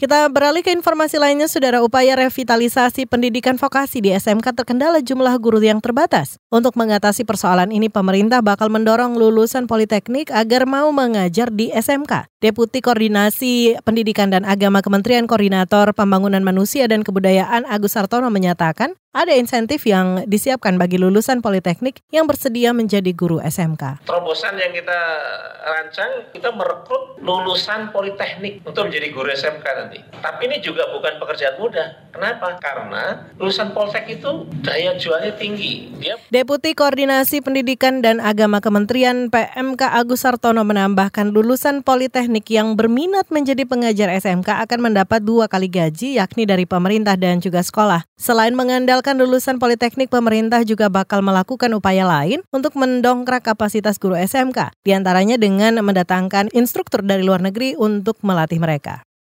Kita beralih ke informasi lainnya, Saudara. Upaya revitalisasi pendidikan vokasi di SMK terkendala jumlah guru yang terbatas. Untuk mengatasi persoalan ini, pemerintah bakal mendorong lulusan politeknik agar mau mengajar di SMK. Deputi Koordinasi Pendidikan dan Agama Kementerian Koordinator Pembangunan Manusia dan Kebudayaan Agus Sartono menyatakan, ada insentif yang disiapkan bagi lulusan politeknik yang bersedia menjadi guru SMK. Terobosan yang kita rancang, kita merekrut lulusan politeknik untuk menjadi guru SMK nanti. Tapi ini juga bukan pekerjaan mudah. Kenapa? Karena lulusan politeknik itu daya jualnya tinggi. Dia... Deputi Koordinasi Pendidikan dan Agama Kementerian PMK Agus Sartono menambahkan lulusan politeknik yang berminat menjadi pengajar SMK akan mendapat dua kali gaji yakni dari pemerintah dan juga sekolah. Selain mengandalkan lulusan politeknik, pemerintah juga bakal melakukan upaya lain untuk mendongkrak kapasitas guru SMK, di antaranya dengan mendatangkan instruktur dari luar negeri untuk melatih mereka.